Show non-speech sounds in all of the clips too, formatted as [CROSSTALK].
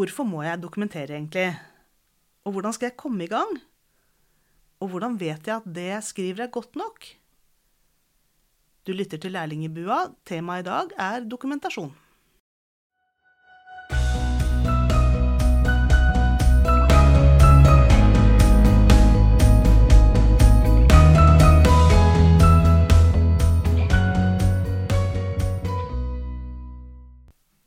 hvorfor må jeg dokumentere egentlig? Og hvordan skal jeg komme i gang? Og hvordan vet jeg at det jeg skriver, er godt nok? Du lytter til Lærlingbua. Temaet i dag er dokumentasjon.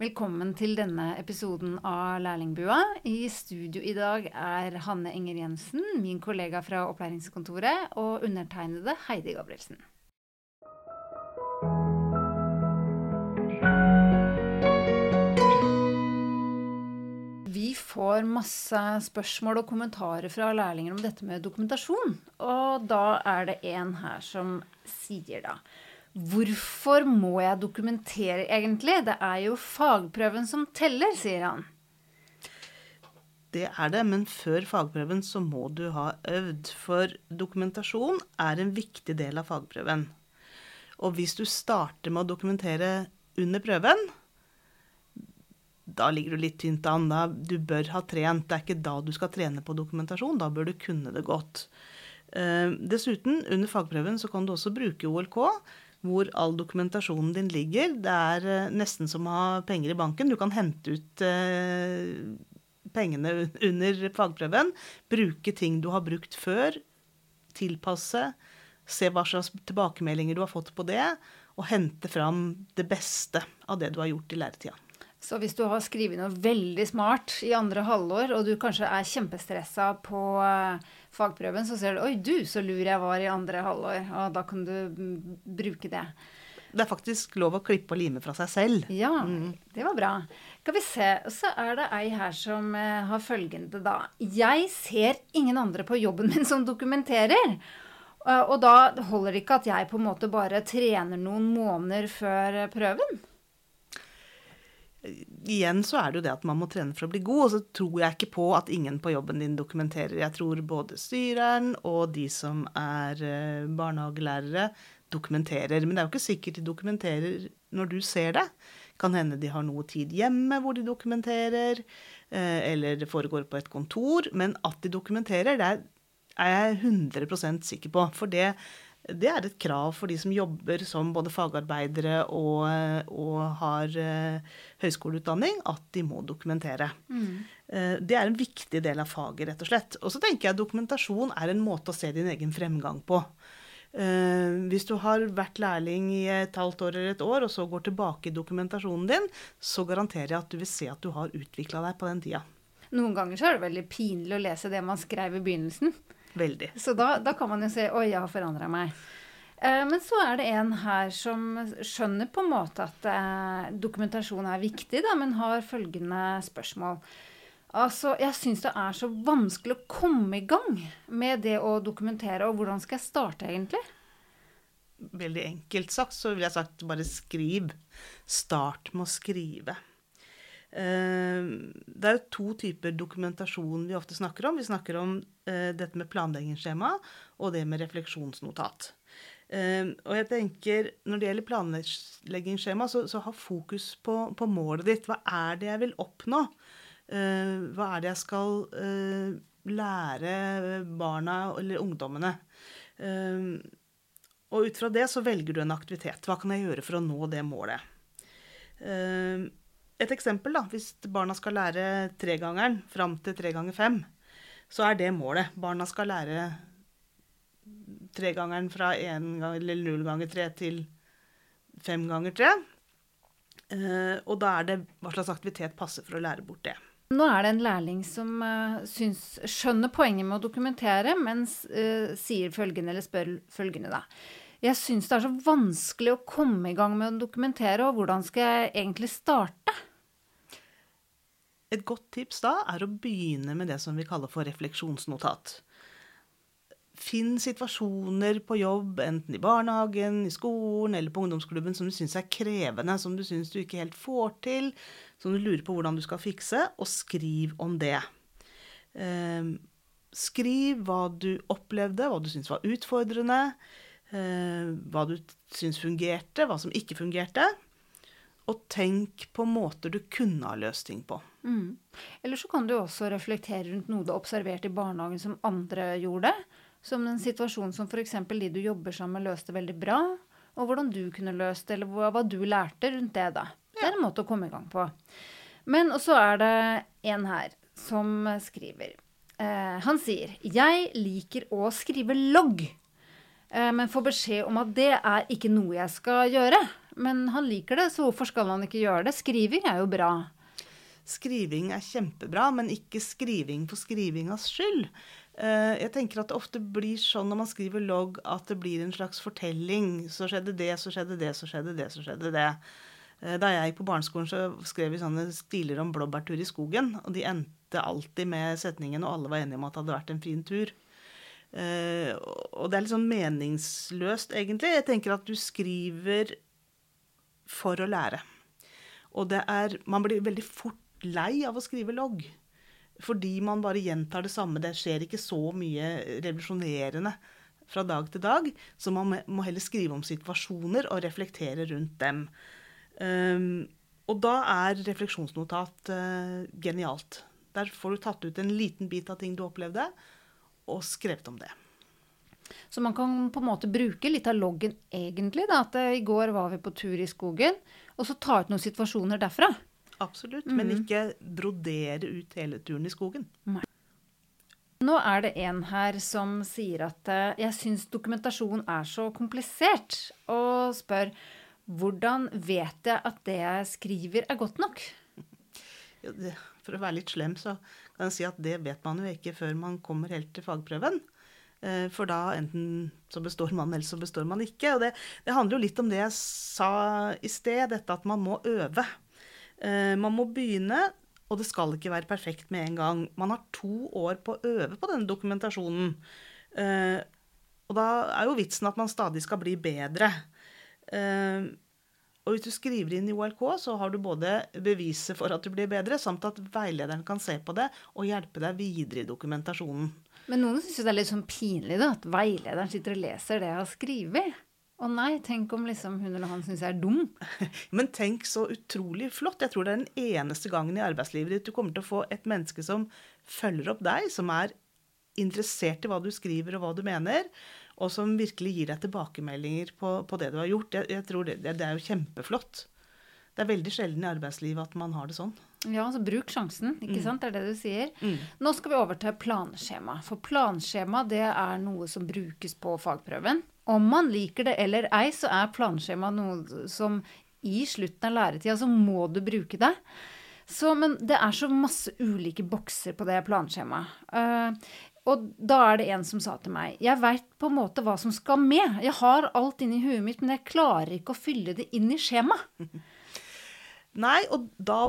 Velkommen til denne episoden av Lærlingbua. I studio i dag er Hanne Enger Jensen, min kollega fra opplæringskontoret, og undertegnede Heidi Gabrielsen. Vi får masse spørsmål og kommentarer fra lærlinger om dette med dokumentasjon. Og da er det en her som sier da Hvorfor må jeg dokumentere egentlig? Det er jo fagprøven som teller, sier han. Det er det, men før fagprøven så må du ha øvd. For dokumentasjon er en viktig del av fagprøven. Og hvis du starter med å dokumentere under prøven, da ligger du litt tynt an. Da du bør ha trent. Det er ikke da du skal trene på dokumentasjon. Da bør du kunne det godt. Uh, dessuten, under fagprøven så kan du også bruke OLK hvor all dokumentasjonen din ligger. Det er eh, nesten som å ha penger i banken. Du kan hente ut eh, pengene [LAUGHS] under fagprøven, bruke ting du har brukt før, tilpasse, se hva slags tilbakemeldinger du har fått på det, og hente fram det beste av det du har gjort i læretida. Så hvis du har skrevet noe veldig smart i andre halvår, og du kanskje er kjempestressa på uh, fagprøven, så ser du Oi, du, så lur jeg var i andre halvår. Og da kan du mm, bruke det. Det er faktisk lov å klippe og lime fra seg selv. Ja, mm. det var bra. Skal vi se. Så er det ei her som uh, har følgende, da. Jeg ser ingen andre på jobben min som dokumenterer. Uh, og da holder det ikke at jeg på en måte bare trener noen måneder før prøven igjen så er det jo det at man må trene for å bli god. Og så tror jeg ikke på at ingen på jobben din dokumenterer. Jeg tror både styreren og de som er eh, barnehagelærere, dokumenterer. Men det er jo ikke sikkert de dokumenterer når du ser det. Kan hende de har noe tid hjemme hvor de dokumenterer, eh, eller det foregår på et kontor. Men at de dokumenterer, det er jeg 100% sikker på. For det det er et krav for de som jobber som både fagarbeidere og, og har uh, høyskoleutdanning, at de må dokumentere. Mm. Uh, det er en viktig del av faget, rett og slett. Og så tenker jeg dokumentasjon er en måte å se din egen fremgang på. Uh, hvis du har vært lærling i et halvt år eller et år, og så går tilbake i dokumentasjonen din, så garanterer jeg at du vil se at du har utvikla deg på den tida. Noen ganger så er det veldig pinlig å lese det man skrev i begynnelsen. Veldig. Så da, da kan man jo se Oi, jeg har forandra meg. Eh, men så er det en her som skjønner på en måte at eh, dokumentasjon er viktig, da, men har følgende spørsmål. Altså, Jeg syns det er så vanskelig å komme i gang med det å dokumentere. Og hvordan skal jeg starte, egentlig? Veldig enkelt sagt så vil jeg sagt bare skriv. Start med å skrive. Eh, det er jo to typer dokumentasjon vi ofte snakker om. Vi snakker om eh, dette med planleggingsskjema og det med refleksjonsnotat. Eh, og jeg tenker, Når det gjelder planleggingsskjema, så, så ha fokus på, på, målet ditt. Hva er det jeg vil oppnå? Hva er det jeg skal lære barna eller ungdommene? Og ut fra det så velger du en aktivitet. Hva kan jeg gjøre for å nå det målet? Et eksempel, da. Hvis barna skal lære tregangeren fram til tre ganger fem, så er det målet. Barna skal lære tregangeren fra gang, eller null ganger tre til fem ganger tre. Uh, og da er det hva slags aktivitet passer for å lære bort det. Nå er det en lærling som uh, syns, skjønner poenget med å dokumentere, men uh, sier følgende, eller spør følgende, da. Jeg syns det er så vanskelig å komme i gang med å dokumentere, og hvordan skal jeg egentlig starte? Et godt tips da er å begynne med det som vi kaller for refleksjonsnotat. Finn situasjoner på jobb, enten i barnehagen, i skolen eller på ungdomsklubben, som du syns er krevende, som du syns du ikke helt får til, som du lurer på hvordan du skal fikse, og skriv om det. Eh, skriv hva du opplevde, hva du syns var utfordrende. Eh, hva du syns fungerte, hva som ikke fungerte. og tenk på måter du kunne ha løst ting på. Mm. Eller så kan du også reflektere rundt noe du har observert i barnehagen som andre gjorde. Som en situasjon som f.eks. de du jobber sammen med, løste veldig bra. Og hvordan du kunne løst det, eller hva, du lærte rundt det. da. Det er en måte å komme i gang på. Men så er det en her som skriver. Eh, han sier Jeg liker å skrive logg, men får beskjed om at det er ikke noe jeg skal gjøre. Men han liker det, så hvorfor skal han ikke gjøre det? Skriving er jo bra. Skriving er kjempebra, men ikke skriving for skrivingas skyld. Eh, jeg tenker at det ofte blir sånn når man skriver logg, at det blir en slags fortelling. Så skjedde det, så skjedde det, så skjedde det, så skjedde det. Eh, da jeg gikk på barneskolen, så skrev vi sånne stiler om blåbærtur i skogen. Og de endte alltid med setningen, og alle var enige om at det hadde vært en fin tur. Uh, og det er litt sånn meningsløst, egentlig. Jeg tenker at du skriver for å lære. Og det er Man blir veldig fort lei av å skrive logg. Fordi man bare gjentar det samme. Det skjer ikke så mye revolusjonerende fra dag til dag. Så man må heller skrive om situasjoner og reflektere rundt dem. Um, og da er refleksjonsnotat uh, genialt. Der får du tatt ut en liten bit av ting du opplevde, og skrevet om det. Så man kan på en måte bruke litt av loggen egentlig. Da, at uh, i går var vi på tur i skogen, og så ta ut noen situasjoner derfra. Absolutt. Mm. Men ikke brodere ut hele turen i skogen. Nei. Nå er det en her som sier at uh, jeg syns dokumentasjon er så komplisert, og spør hvordan vet jeg at det jeg skriver, er godt nok? For å være litt slem, så kan jeg si at det vet man jo ikke før man kommer helt til fagprøven. Uh, for da enten så består man, eller så består man ikke. Og det, det handler jo litt om det jeg sa i sted, dette at man må øve. Eh, man må begynne, og det skal ikke være perfekt med en gang. Man har to år på å øve på denne dokumentasjonen. Eh, og da er jo vitsen at man stadig skal bli bedre. Og hvis du skriver inn i OLK, så har du både beviset for at du blir bedre, samt at veilederen kan se på det og hjelpe deg videre i dokumentasjonen. Men noen syns jo det er litt sånn pinlig da, at veilederen sitter og leser det jeg har skrevet. Å nei, tenk om liksom hun eller han syns jeg er dum. [LAUGHS] Men tenk så utrolig flott. Jeg tror det er den eneste gangen i arbeidslivet ditt du kommer til å få et menneske som følger opp deg, som er interessert i hva du skriver og hva du mener, og som virkelig gir deg tilbakemeldinger på, på det du har gjort. Jeg, jeg tror det, det, er jo kjempeflott. Det er veldig sjelden i arbeidslivet at man har det sånn. Ja, så bruk sjansen, ikke mm. sant? Det er det du sier. Mm. Nå skal vi over til planskjema. For planskjema det er noe som brukes på fagprøven. Om man liker det eller ei, så er planskjema noe som i slutten av læretida så må du bruke det. Så, men det er så masse ulike bokser på det planskjemaet. Uh, og da er det en som sa til meg Jeg veit på en måte hva som skal med. Jeg har alt inni huet mitt, men jeg klarer ikke å fylle det inn i skjemaet. [LAUGHS] Nei, og da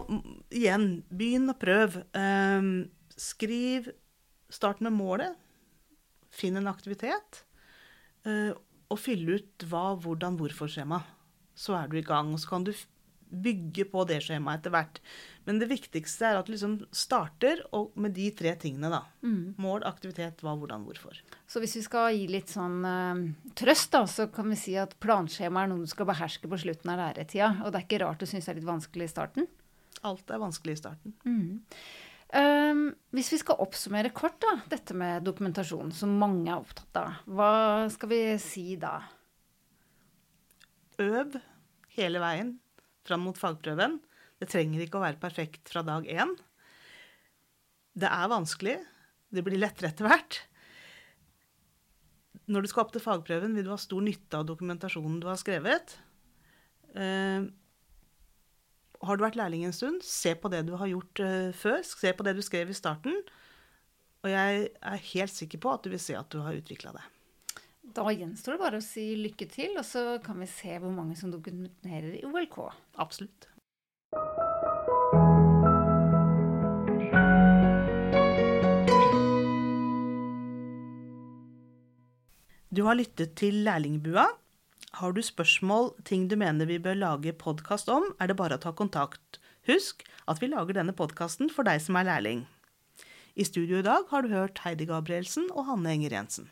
igjen, begynn å prøve. Um, skriv Start med målet. Finn en aktivitet. Uh, og fylle ut hva, hvordan, hvorfor-skjema. Så er du i gang. Og så kan du bygge på det skjemaet etter hvert. Men det viktigste er at du liksom starter med de tre tingene, da. Mm. Mål, aktivitet, hva, hvordan, hvorfor. Så hvis vi skal gi litt sånn uh, trøst, da, så kan vi si at planskjema er noe du skal beherske på slutten av læretida. Og det er ikke rart du syns det er litt vanskelig i starten? Alt er vanskelig i starten. Mm. Um, hvis vi skal oppsummere kort da, dette med dokumentasjon, som mange er opptatt av, hva skal vi si da? Øv hele veien fram mot fagprøven. Det trenger ikke å være perfekt fra dag én. Det er vanskelig. Det blir lettere etter hvert. Når du skal opp til fagprøven, vil du ha stor nytte av dokumentasjonen du har skrevet. Uh, har du vært lærling en stund, se på det du har gjort uh, før. Se på det du skrev i starten. Og jeg er helt sikker på at du vil se at du har utvikla det. Da gjenstår det bare å si lykke til, og så kan vi se hvor mange som dokumenterer i OLK. Absolutt. Du har lyttet til Lærlingbua. Har du spørsmål, ting du mener vi bør lage podkast om, er det bare å ta kontakt. Husk at vi lager denne podkasten for deg som er lærling. I studio i dag har du hørt Heidi Gabrielsen og Hanne Enger Jensen.